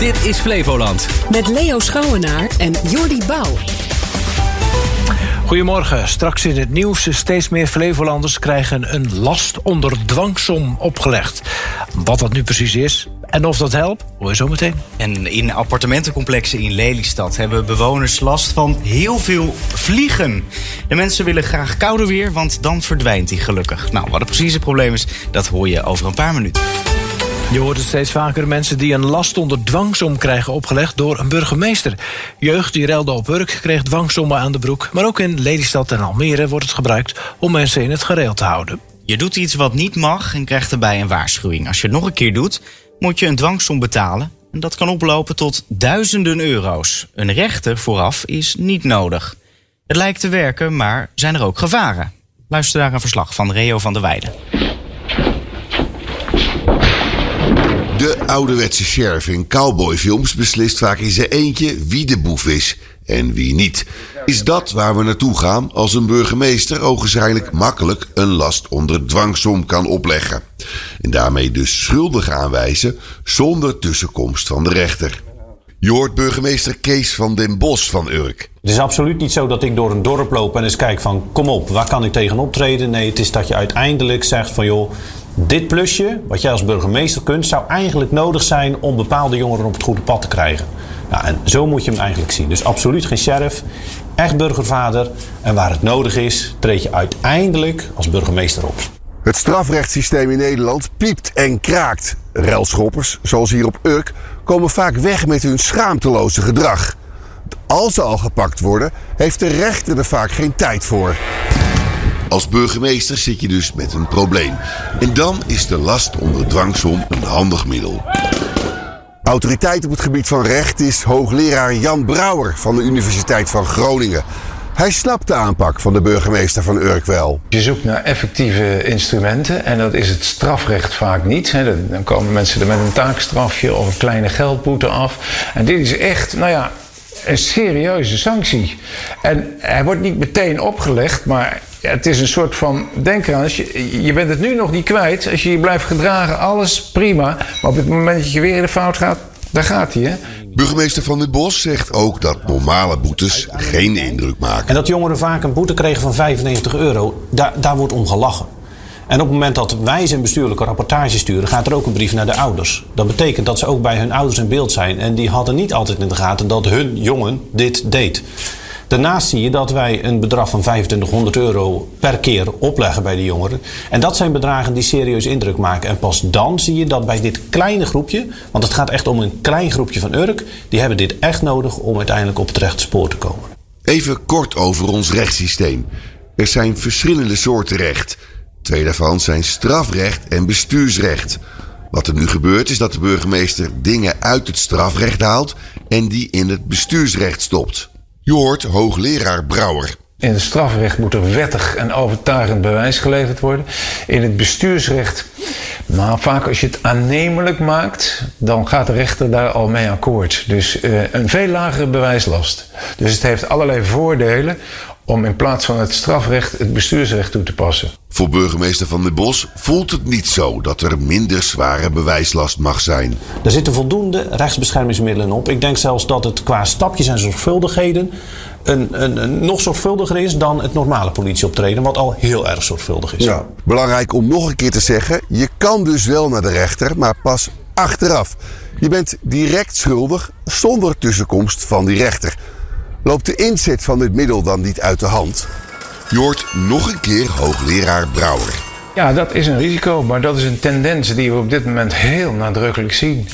Dit is Flevoland. Met Leo Schouwenaar en Jordi Bouw. Goedemorgen. Straks in het nieuws. Steeds meer Flevolanders krijgen een last onder dwangsom opgelegd. Wat dat nu precies is en of dat helpt, hoor je zo meteen. En in appartementencomplexen in Lelystad hebben bewoners last van heel veel vliegen. De mensen willen graag kouder weer, want dan verdwijnt die gelukkig. Nou, wat het precieze probleem is, dat hoor je over een paar minuten. Je hoort het steeds vaker mensen die een last onder dwangsom krijgen opgelegd door een burgemeester. Jeugd die relde op werk kreeg dwangsommen aan de broek. Maar ook in Lelystad en Almere wordt het gebruikt om mensen in het gereel te houden. Je doet iets wat niet mag en krijgt erbij een waarschuwing. Als je het nog een keer doet, moet je een dwangsom betalen. En dat kan oplopen tot duizenden euro's. Een rechter vooraf is niet nodig. Het lijkt te werken, maar zijn er ook gevaren? Luister naar een verslag van Reo van der Weijden. De ouderwetse sheriff in cowboyfilms beslist vaak in zijn eentje wie de boef is en wie niet. Is dat waar we naartoe gaan als een burgemeester ogenschijnlijk makkelijk een last onder dwangsom kan opleggen? En daarmee dus schuldig aanwijzen zonder tussenkomst van de rechter. Je hoort burgemeester Kees van den Bos van Urk. Het is absoluut niet zo dat ik door een dorp loop en eens kijk van... kom op, waar kan ik tegen optreden? Nee, het is dat je uiteindelijk zegt van joh... dit plusje, wat jij als burgemeester kunt... zou eigenlijk nodig zijn om bepaalde jongeren op het goede pad te krijgen. Nou, en zo moet je hem eigenlijk zien. Dus absoluut geen sheriff, echt burgervader. En waar het nodig is, treed je uiteindelijk als burgemeester op. Het strafrechtssysteem in Nederland piept en kraakt. Relschoppers, zoals hier op Urk, komen vaak weg met hun schaamteloze gedrag. Als ze al gepakt worden, heeft de rechter er vaak geen tijd voor. Als burgemeester zit je dus met een probleem. En dan is de last onder dwangsom een handig middel. Autoriteit op het gebied van recht is hoogleraar Jan Brouwer van de Universiteit van Groningen. Hij snapt de aanpak van de burgemeester van Urk wel. Je zoekt naar effectieve instrumenten en dat is het strafrecht vaak niet. Dan komen mensen er met een taakstrafje of een kleine geldboete af. En dit is echt, nou ja, een serieuze sanctie. En hij wordt niet meteen opgelegd, maar het is een soort van. Denk eraan, als je, je bent het nu nog niet kwijt. Als je je blijft gedragen, alles prima. Maar op het moment dat je weer in de fout gaat, daar gaat hij, hè? Burgemeester Van den Bos zegt ook dat normale boetes geen indruk maken. En dat jongeren vaak een boete kregen van 95 euro, daar, daar wordt om gelachen. En op het moment dat wij zijn bestuurlijke rapportage sturen, gaat er ook een brief naar de ouders. Dat betekent dat ze ook bij hun ouders in beeld zijn. En die hadden niet altijd in de gaten dat hun jongen dit deed. Daarnaast zie je dat wij een bedrag van 2500 euro per keer opleggen bij de jongeren. En dat zijn bedragen die serieus indruk maken. En pas dan zie je dat bij dit kleine groepje, want het gaat echt om een klein groepje van Urk, die hebben dit echt nodig om uiteindelijk op het rechte spoor te komen. Even kort over ons rechtssysteem. Er zijn verschillende soorten recht. Twee daarvan zijn strafrecht en bestuursrecht. Wat er nu gebeurt is dat de burgemeester dingen uit het strafrecht haalt en die in het bestuursrecht stopt. Hoort hoogleraar Brouwer. In het strafrecht moet er wettig en overtuigend bewijs geleverd worden. In het bestuursrecht, maar vaak als je het aannemelijk maakt, dan gaat de rechter daar al mee akkoord. Dus uh, een veel lagere bewijslast. Dus het heeft allerlei voordelen om in plaats van het strafrecht het bestuursrecht toe te passen. Voor burgemeester Van den Bos voelt het niet zo dat er minder zware bewijslast mag zijn. Er zitten voldoende rechtsbeschermingsmiddelen op. Ik denk zelfs dat het qua stapjes en zorgvuldigheden een, een, een, nog zorgvuldiger is dan het normale politieoptreden, wat al heel erg zorgvuldig is. Ja. Belangrijk om nog een keer te zeggen: je kan dus wel naar de rechter, maar pas achteraf. Je bent direct schuldig zonder tussenkomst van die rechter. Loopt de inzet van dit middel dan niet uit de hand? Je hoort nog een keer hoogleraar Brouwer. Ja, dat is een risico, maar dat is een tendens die we op dit moment heel nadrukkelijk zien.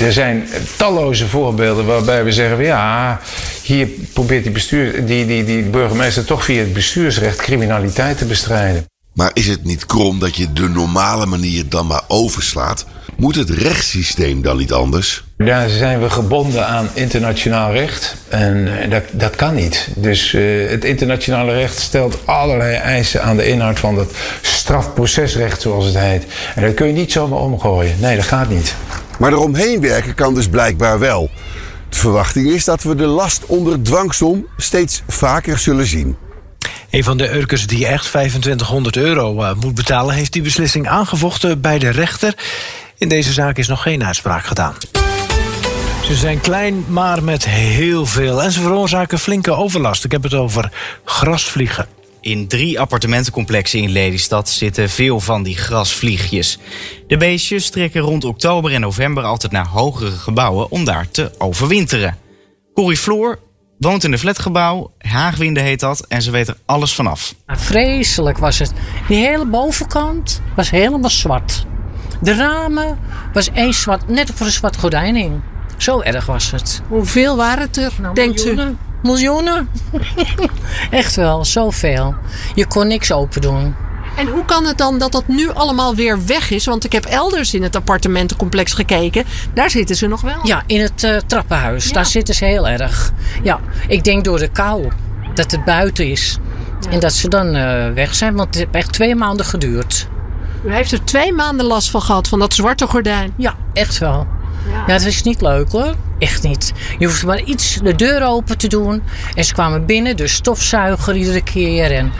Er zijn talloze voorbeelden waarbij we zeggen: ja, hier probeert die, bestuur, die, die, die burgemeester toch via het bestuursrecht criminaliteit te bestrijden. Maar is het niet krom dat je de normale manier dan maar overslaat? Moet het rechtssysteem dan niet anders? Daar zijn we gebonden aan internationaal recht. En eh, dat, dat kan niet. Dus uh, het internationale recht stelt allerlei eisen aan de inhoud van dat strafprocesrecht, zoals het heet. En dat kun je niet zomaar omgooien. Nee, dat gaat niet. Maar eromheen werken kan dus blijkbaar wel. De verwachting is dat we de last onder dwangsom steeds vaker zullen zien. Een van de Urkers die echt 2500 euro uh, moet betalen, heeft die beslissing aangevochten bij de rechter. In deze zaak is nog geen uitspraak gedaan. Ze zijn klein, maar met heel veel. En ze veroorzaken flinke overlast. Ik heb het over grasvliegen. In drie appartementencomplexen in Lelystad zitten veel van die grasvliegjes. De beestjes trekken rond oktober en november altijd naar hogere gebouwen om daar te overwinteren. Corrie Floor woont in een flatgebouw, Haagwinde heet dat, en ze weet er alles vanaf. Vreselijk was het. Die hele bovenkant was helemaal zwart. De ramen was één zwart, net voor een zwart gordijn hing. Zo erg was het. Hoeveel waren het er, denkt u? miljoenen. Miljoenen. Echt wel, zoveel. Je kon niks open doen. En hoe kan het dan dat dat nu allemaal weer weg is? Want ik heb elders in het appartementencomplex gekeken. Daar zitten ze nog wel. Ja, in het eh, trappenhuis. Daar zitten ze heel erg. Ja, ik denk door de kou. Dat het buiten is. En dat ze dan eh, weg zijn. Want het heeft echt twee maanden geduurd. U heeft er twee maanden last van gehad, van dat zwarte gordijn. Ja, echt wel. Ja, dat is niet leuk hoor. Echt niet. Je hoeft maar iets de deur open te doen. En ze kwamen binnen, dus stofzuiger iedere keer. En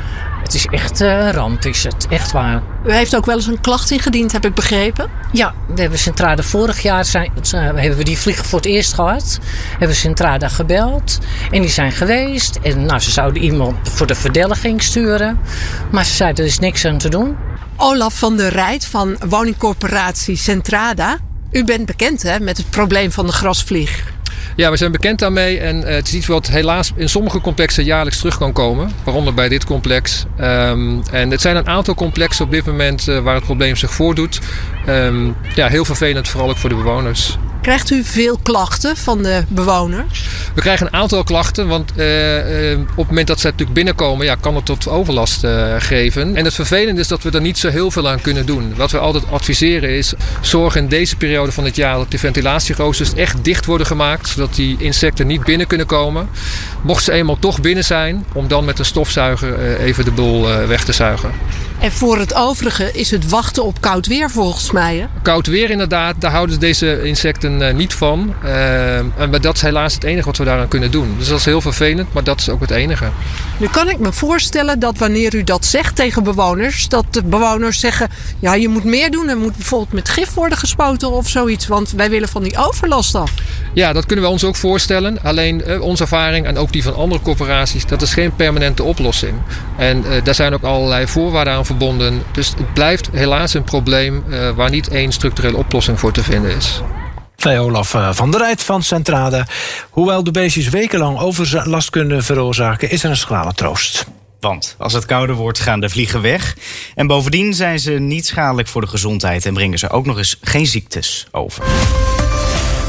het is echt eh, een ramp, is het. Echt waar. U heeft ook wel eens een klacht ingediend, heb ik begrepen. Ja, we hebben Centrade vorig jaar zijn, eh, hebben we die vliegen voor het eerst gehad. Hebben we Centrade gebeld. En die zijn geweest. En nou, ze zouden iemand voor de verdelging sturen. Maar ze zeiden er is niks aan te doen. Olaf van der Rijt van woningcorporatie Centrada. U bent bekend hè, met het probleem van de grasvlieg. Ja, we zijn bekend daarmee en eh, het is iets wat helaas in sommige complexen jaarlijks terug kan komen. Waaronder bij dit complex. Ehm, en het zijn een aantal complexen op dit moment eh, waar het probleem zich voordoet. Ehm, ja, heel vervelend, vooral ook voor de bewoners. Krijgt u veel klachten van de bewoners? We krijgen een aantal klachten, want eh, eh, op het moment dat ze natuurlijk binnenkomen, ja, kan het tot overlast eh, geven. En het vervelende is dat we er niet zo heel veel aan kunnen doen. Wat we altijd adviseren is, zorg in deze periode van het jaar dat die ventilatieroosters echt dicht worden gemaakt, zodat die insecten niet binnen kunnen komen. Mocht ze eenmaal toch binnen zijn, om dan met een stofzuiger even de boel weg te zuigen. En voor het overige is het wachten op koud weer volgens mij. Hè? Koud weer inderdaad, daar houden deze insecten uh, niet van. Uh, en dat is helaas het enige wat we daaraan kunnen doen. Dus dat is heel vervelend, maar dat is ook het enige. Nu kan ik me voorstellen dat wanneer u dat zegt tegen bewoners, dat de bewoners zeggen: ja, je moet meer doen. Er moet bijvoorbeeld met gif worden gespoten of zoiets, want wij willen van die overlast af. Ja, dat kunnen we ons ook voorstellen. Alleen uh, onze ervaring en ook die van andere corporaties, dat is geen permanente oplossing. En daar zijn ook allerlei voorwaarden aan verbonden. Dus het blijft helaas een probleem uh, waar niet één structurele oplossing voor te vinden is. Bij Olaf eh, van der Rijt van Centrade. Hoewel de beestjes wekenlang overlast kunnen veroorzaken, is er een schrale troost. Want als het kouder wordt, gaan de vliegen weg. En bovendien zijn ze niet schadelijk voor de gezondheid en brengen ze ook nog eens geen ziektes over.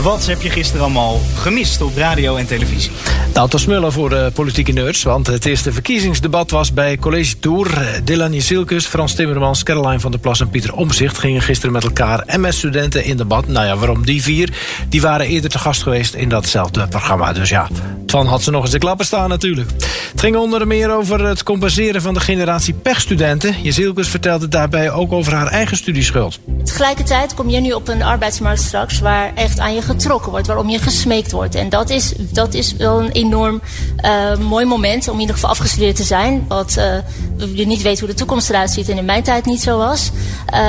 Wat heb je gisteren allemaal gemist op radio en televisie? Nou, het smullen voor de politieke nerds, want het eerste verkiezingsdebat was bij College Tour. Dylan Jezielkus, Frans Timmermans, Caroline van der Plas en Pieter Omzicht gingen gisteren met elkaar en met studenten in debat. Nou ja, waarom die vier? Die waren eerder te gast geweest in datzelfde programma. Dus ja, Twan had ze nog eens de klappen staan natuurlijk. Het ging onder meer over het compenseren van de generatie pechstudenten. Jezielkus vertelde daarbij ook over haar eigen studieschuld. Tegelijkertijd kom je nu op een arbeidsmarkt straks waar echt aan je getrokken wordt, waarom je gesmeekt wordt. En dat is, dat is wel een enorm uh, mooi moment om in ieder geval afgestudeerd te zijn. Wat uh, je niet weet hoe de toekomst eruit ziet en in mijn tijd niet zo was.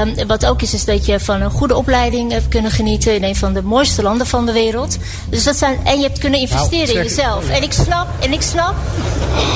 Um, wat ook is, is dat je van een goede opleiding hebt kunnen genieten in een van de mooiste landen van de wereld. Dus dat zijn, en je hebt kunnen investeren nou, in jezelf. En ik snap, en ik snap,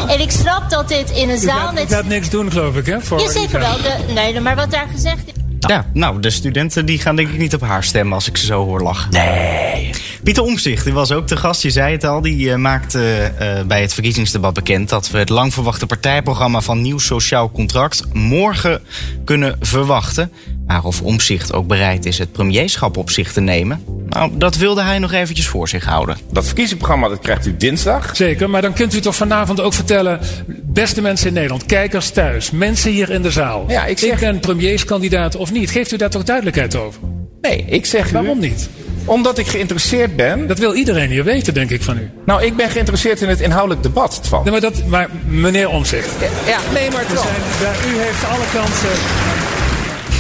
en ik snap dat dit in een u zaal gaat, met. Gaat niks doen, geloof ik, hè? Voor Ja, zeker wel. De, nee, maar wat daar gezegd is. Ja, nou, de studenten die gaan denk ik niet op haar stemmen als ik ze zo hoor lachen. Nee. Pieter Omzicht, die was ook de gast, je zei het al. Die uh, maakte uh, bij het verkiezingsdebat bekend dat we het lang verwachte partijprogramma van Nieuw Sociaal Contract morgen kunnen verwachten. Maar of Omzicht ook bereid is het premierschap op zich te nemen, nou, dat wilde hij nog eventjes voor zich houden. Dat verkiezingsprogramma dat krijgt u dinsdag. Zeker, maar dan kunt u toch vanavond ook vertellen, beste mensen in Nederland, kijkers thuis, mensen hier in de zaal. Ja, ik, zeg... ik ben premierskandidaat of niet. Geeft u daar toch duidelijkheid over? Nee, ik zeg Waarom u, niet? Omdat ik geïnteresseerd ben. Dat wil iedereen hier weten, denk ik van u. Nou, ik ben geïnteresseerd in het inhoudelijk debat. Nee, maar, dat, maar meneer Omzicht. Ja, ja nee, maar Twan. u heeft alle kansen.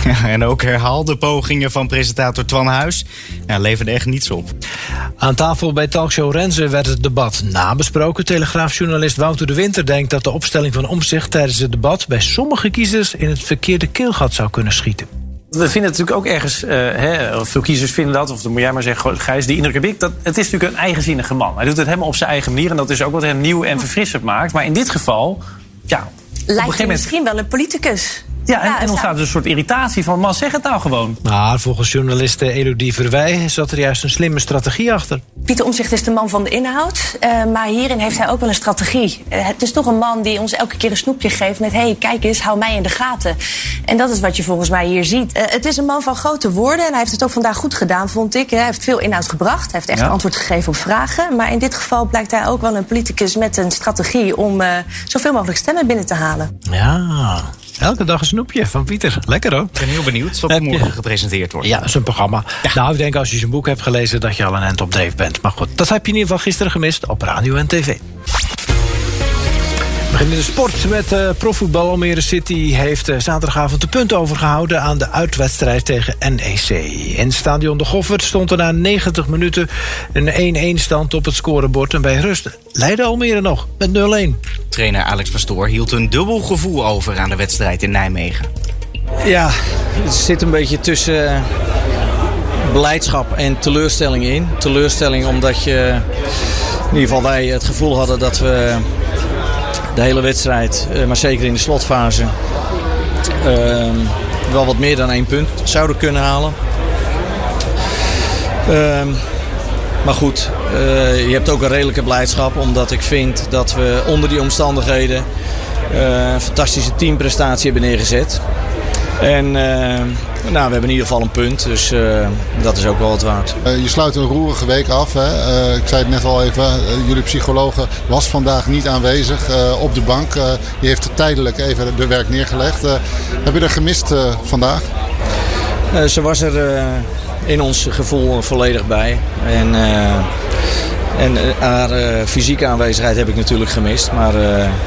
Ja, en ook herhaalde pogingen van presentator Twan Huis ja, leverden echt niets op. Aan tafel bij Talkshow Renze werd het debat nabesproken. Telegraafjournalist Wouter de Winter denkt dat de opstelling van Omzicht tijdens het debat bij sommige kiezers in het verkeerde keelgat zou kunnen schieten. We vinden het natuurlijk ook ergens, eh, hè, veel kiezers vinden dat, of dan moet jij maar zeggen, Gijs, die indruk heb ik. Dat, het is natuurlijk een eigenzinnige man. Hij doet het helemaal op zijn eigen manier en dat is ook wat hem nieuw en verfrissend maakt. Maar in dit geval, ja, Lijkt moment. misschien wel een politicus. Ja, en, en zou- ontstaat dus een soort irritatie van, man, zeg het nou gewoon. Maar volgens journaliste Elodie Verwij zat er juist een slimme strategie achter. Pieter Omtzigt is de man van de inhoud. eh, maar hierin heeft hij ook wel een strategie. Eh, het is toch een man die ons elke keer een snoepje geeft met... hé, hey, kijk eens, hou mij in de gaten. En dat is wat je volgens mij hier ziet. Eh, het is een man van grote woorden en hij heeft het ook vandaag goed gedaan, vond ik. Hij heeft veel inhoud gebracht. Hij heeft echt Ja. antwoord gegeven op vragen. Maar in dit geval blijkt hij ook wel een politicus met een strategie... om eh, zoveel mogelijk stemmen binnen te halen. Ja, elke dag een snoepje van Pieter. Lekker hoor. Ik ben heel benieuwd wat er morgen gepresenteerd wordt. Ja, een programma. Nou, ik denk als je zijn boek hebt gelezen dat je al een eind op dreef bent. Maar goed, dat heb je in ieder geval gisteren gemist op radio en tv. We beginnen de sport met eh profvoetbal. Almere City heeft eh, zaterdagavond de punten overgehouden... aan de uitwedstrijd tegen NEC. In stadion De Goffert stond er na 90 minuten een 1-1 stand op het scorebord. En bij rust leidde Almere nog met 0-1. Trainer Alex Pastoor hield een dubbel gevoel over aan de wedstrijd in Nijmegen. Ja, het zit een beetje tussen eh, blijdschap en teleurstelling in. Teleurstelling omdat je, in ieder geval wij het gevoel hadden dat we de hele wedstrijd, eh, maar zeker in de slotfase, ehm, wel wat meer dan één punt zouden kunnen halen. Ehm, maar goed, eh, je hebt ook een redelijke blijdschap omdat ik vind dat we onder die omstandigheden eh, een fantastische teamprestatie hebben neergezet. En eh, nou, we hebben in ieder geval een punt, dus eh, dat is ook wel wat waard. Eh, je sluit een roerige week af. Hè? Eh, ik zei het net al even, jullie psychologe was vandaag niet aanwezig op de bank. Die heeft tijdelijk even de werk neergelegd. Heb je er gemist vandaag? Ze was er in ons gevoel volledig bij. En, en haar fysieke aanwezigheid heb ik natuurlijk gemist. Maar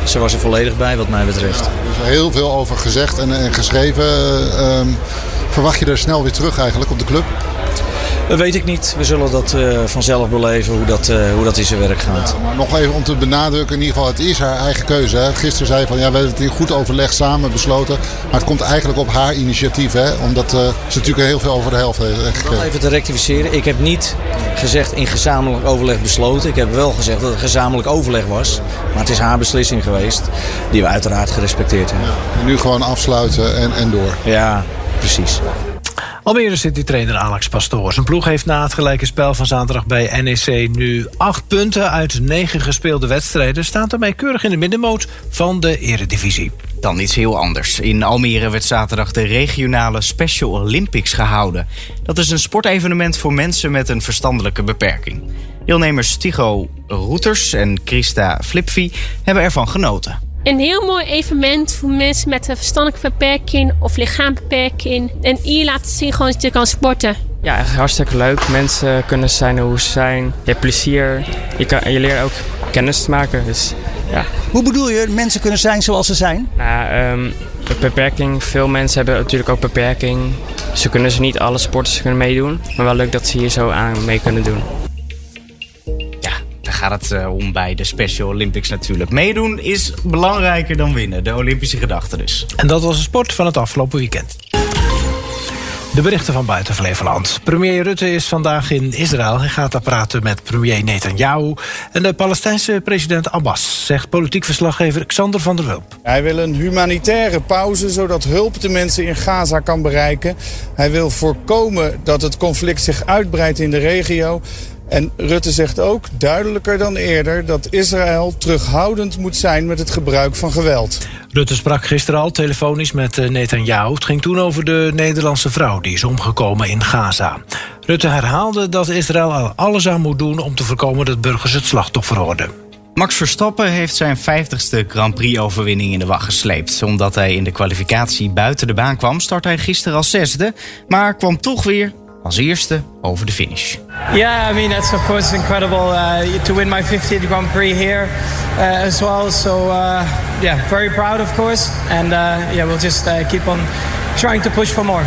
ze was er volledig bij wat mij betreft. Er is heel veel over gezegd en, en geschreven. Eh, ehm, verwacht je er snel weer terug eigenlijk op de club? Dat weet ik niet. We zullen dat eh, vanzelf beleven hoe dat, eh, hoe dat in zijn werk gaat. Maar nog even om te benadrukken, in ieder geval, het is haar eigen keuze. Hè? Gisteren zei van, ja, we hebben het in goed overleg samen besloten. Maar het komt eigenlijk op haar initiatief, hè? omdat eh, ze natuurlijk heel veel over de helft heeft gekregen. even te rectificeren. Ik heb niet gezegd in gezamenlijk overleg besloten. Ik heb wel gezegd dat het gezamenlijk overleg was. Maar het is haar beslissing geweest. Die we uiteraard gerespecteerd hebben. En nu gewoon afsluiten en, en door. Ja, precies. Almere City-trainer Alex Pastoor. Zijn ploeg heeft na het gelijke spel van zaterdag bij NEC nu acht punten uit negen gespeelde wedstrijden. Staat daarmee keurig in de middenmoot van de Eredivisie. Dan iets heel anders. In Almere werd zaterdag de regionale Special Olympics gehouden. Dat is een sportevenement voor mensen met een verstandelijke beperking. Deelnemers Tigo Roeters en Christa Flipvi hebben ervan genoten. Een heel mooi evenement voor mensen met een verstandelijke beperking of lichaambeperking. En hier laten zien gewoon dat je kan sporten. Ja, echt hartstikke leuk. Mensen kunnen zijn hoe ze zijn. Je hebt plezier. Je, kan, je leert ook kennis te maken. Dus ja. Hoe bedoel je, mensen kunnen zijn zoals ze zijn? Nou, ehm, een beperking. Veel mensen hebben natuurlijk ook beperking. Ze kunnen ze niet alle sporten kunnen meedoen. Maar wel leuk dat ze hier zo aan mee kunnen doen. Gaat het eh, om bij de Special Olympics natuurlijk. Meedoen is belangrijker dan winnen. De Olympische gedachte dus. En dat was de sport van het afgelopen weekend. De berichten van buiten Flevoland. Premier Rutte is vandaag in Israël. Hij gaat daar praten met premier Netanyahu en de Palestijnse president Abbas, zegt politiek verslaggever Xander van der Wulp. Hij wil een humanitaire pauze, zodat hulp de mensen in Gaza kan bereiken. Hij wil voorkomen dat het conflict zich uitbreidt in de regio. En Rutte zegt ook, duidelijker dan eerder, dat Israël terughoudend moet zijn met het gebruik van geweld. Rutte sprak gisteren al telefonisch met eh, Netanyahu. Het ging toen over de Nederlandse vrouw die is omgekomen in Gaza. Rutte herhaalde dat Israël er alles aan moet doen om te voorkomen dat burgers het slachtoffer worden. Max Verstappen heeft zijn 50ste Grand Prix-overwinning in de wacht gesleept. Omdat hij in de kwalificatie buiten de baan kwam, start hij gisteren als zesde. Maar kwam toch weer als eerste over de finish. Yeah, I mean that's of course incredible uh, to win my 50th Grand Prix here uh, as well. So uh, yeah, very proud of course, and uh, yeah, we'll just keep on trying to push for more.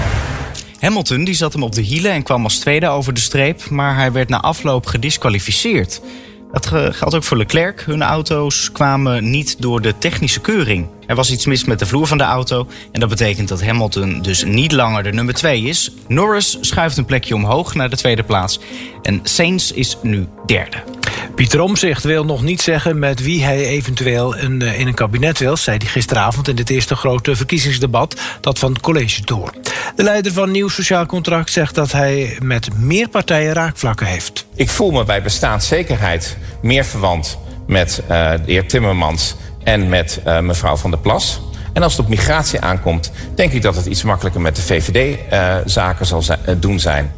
Hamilton die zat hem op de hielen en kwam als tweede over de streep, maar hij werd na afloop gedisqualificeerd. Dat ge- geldt ook voor Leclerc. Hun auto's kwamen niet door de technische keuring. Er was iets mis met de vloer van de auto. En dat betekent dat Hamilton dus niet langer de nummer 2 is. Norris schuift een plekje omhoog naar de tweede plaats. En Sainz is nu derde. Pieter Omzicht wil nog niet zeggen met wie hij eventueel een, eh, in een kabinet wil, zei hij gisteravond in het eerste grote verkiezingsdebat, dat van het College Tour. De leider van Nieuw Sociaal Contract zegt dat hij met meer partijen raakvlakken heeft. Ik voel me bij bestaanszekerheid meer verwant met eh, de heer Timmermans en met eh, mevrouw Van der Plas. En als het op migratie aankomt, denk ik dat het iets makkelijker met de VVD-zaken zal eh, doen zijn.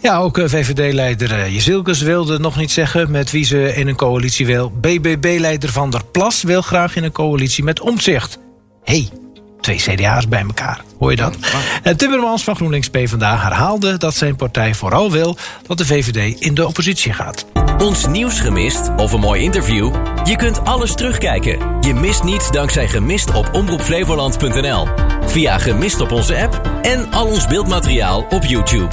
Ja, ook VVD-leider Jezilkes wilde nog niet zeggen met wie ze in een coalitie wil. BBB-leider Van der Plas wil graag in een coalitie met Omzicht. hey, twee CDA's bij elkaar. Hoor je dat? En Timmermans van GroenLinks PvdA herhaalde dat zijn partij vooral wil dat de VVD in de oppositie gaat. Ons nieuws gemist of een mooi interview? Je kunt alles terugkijken. Je mist niets dankzij Gemist op omroepflevoland.nl. Via Gemist op onze app en al ons beeldmateriaal op YouTube.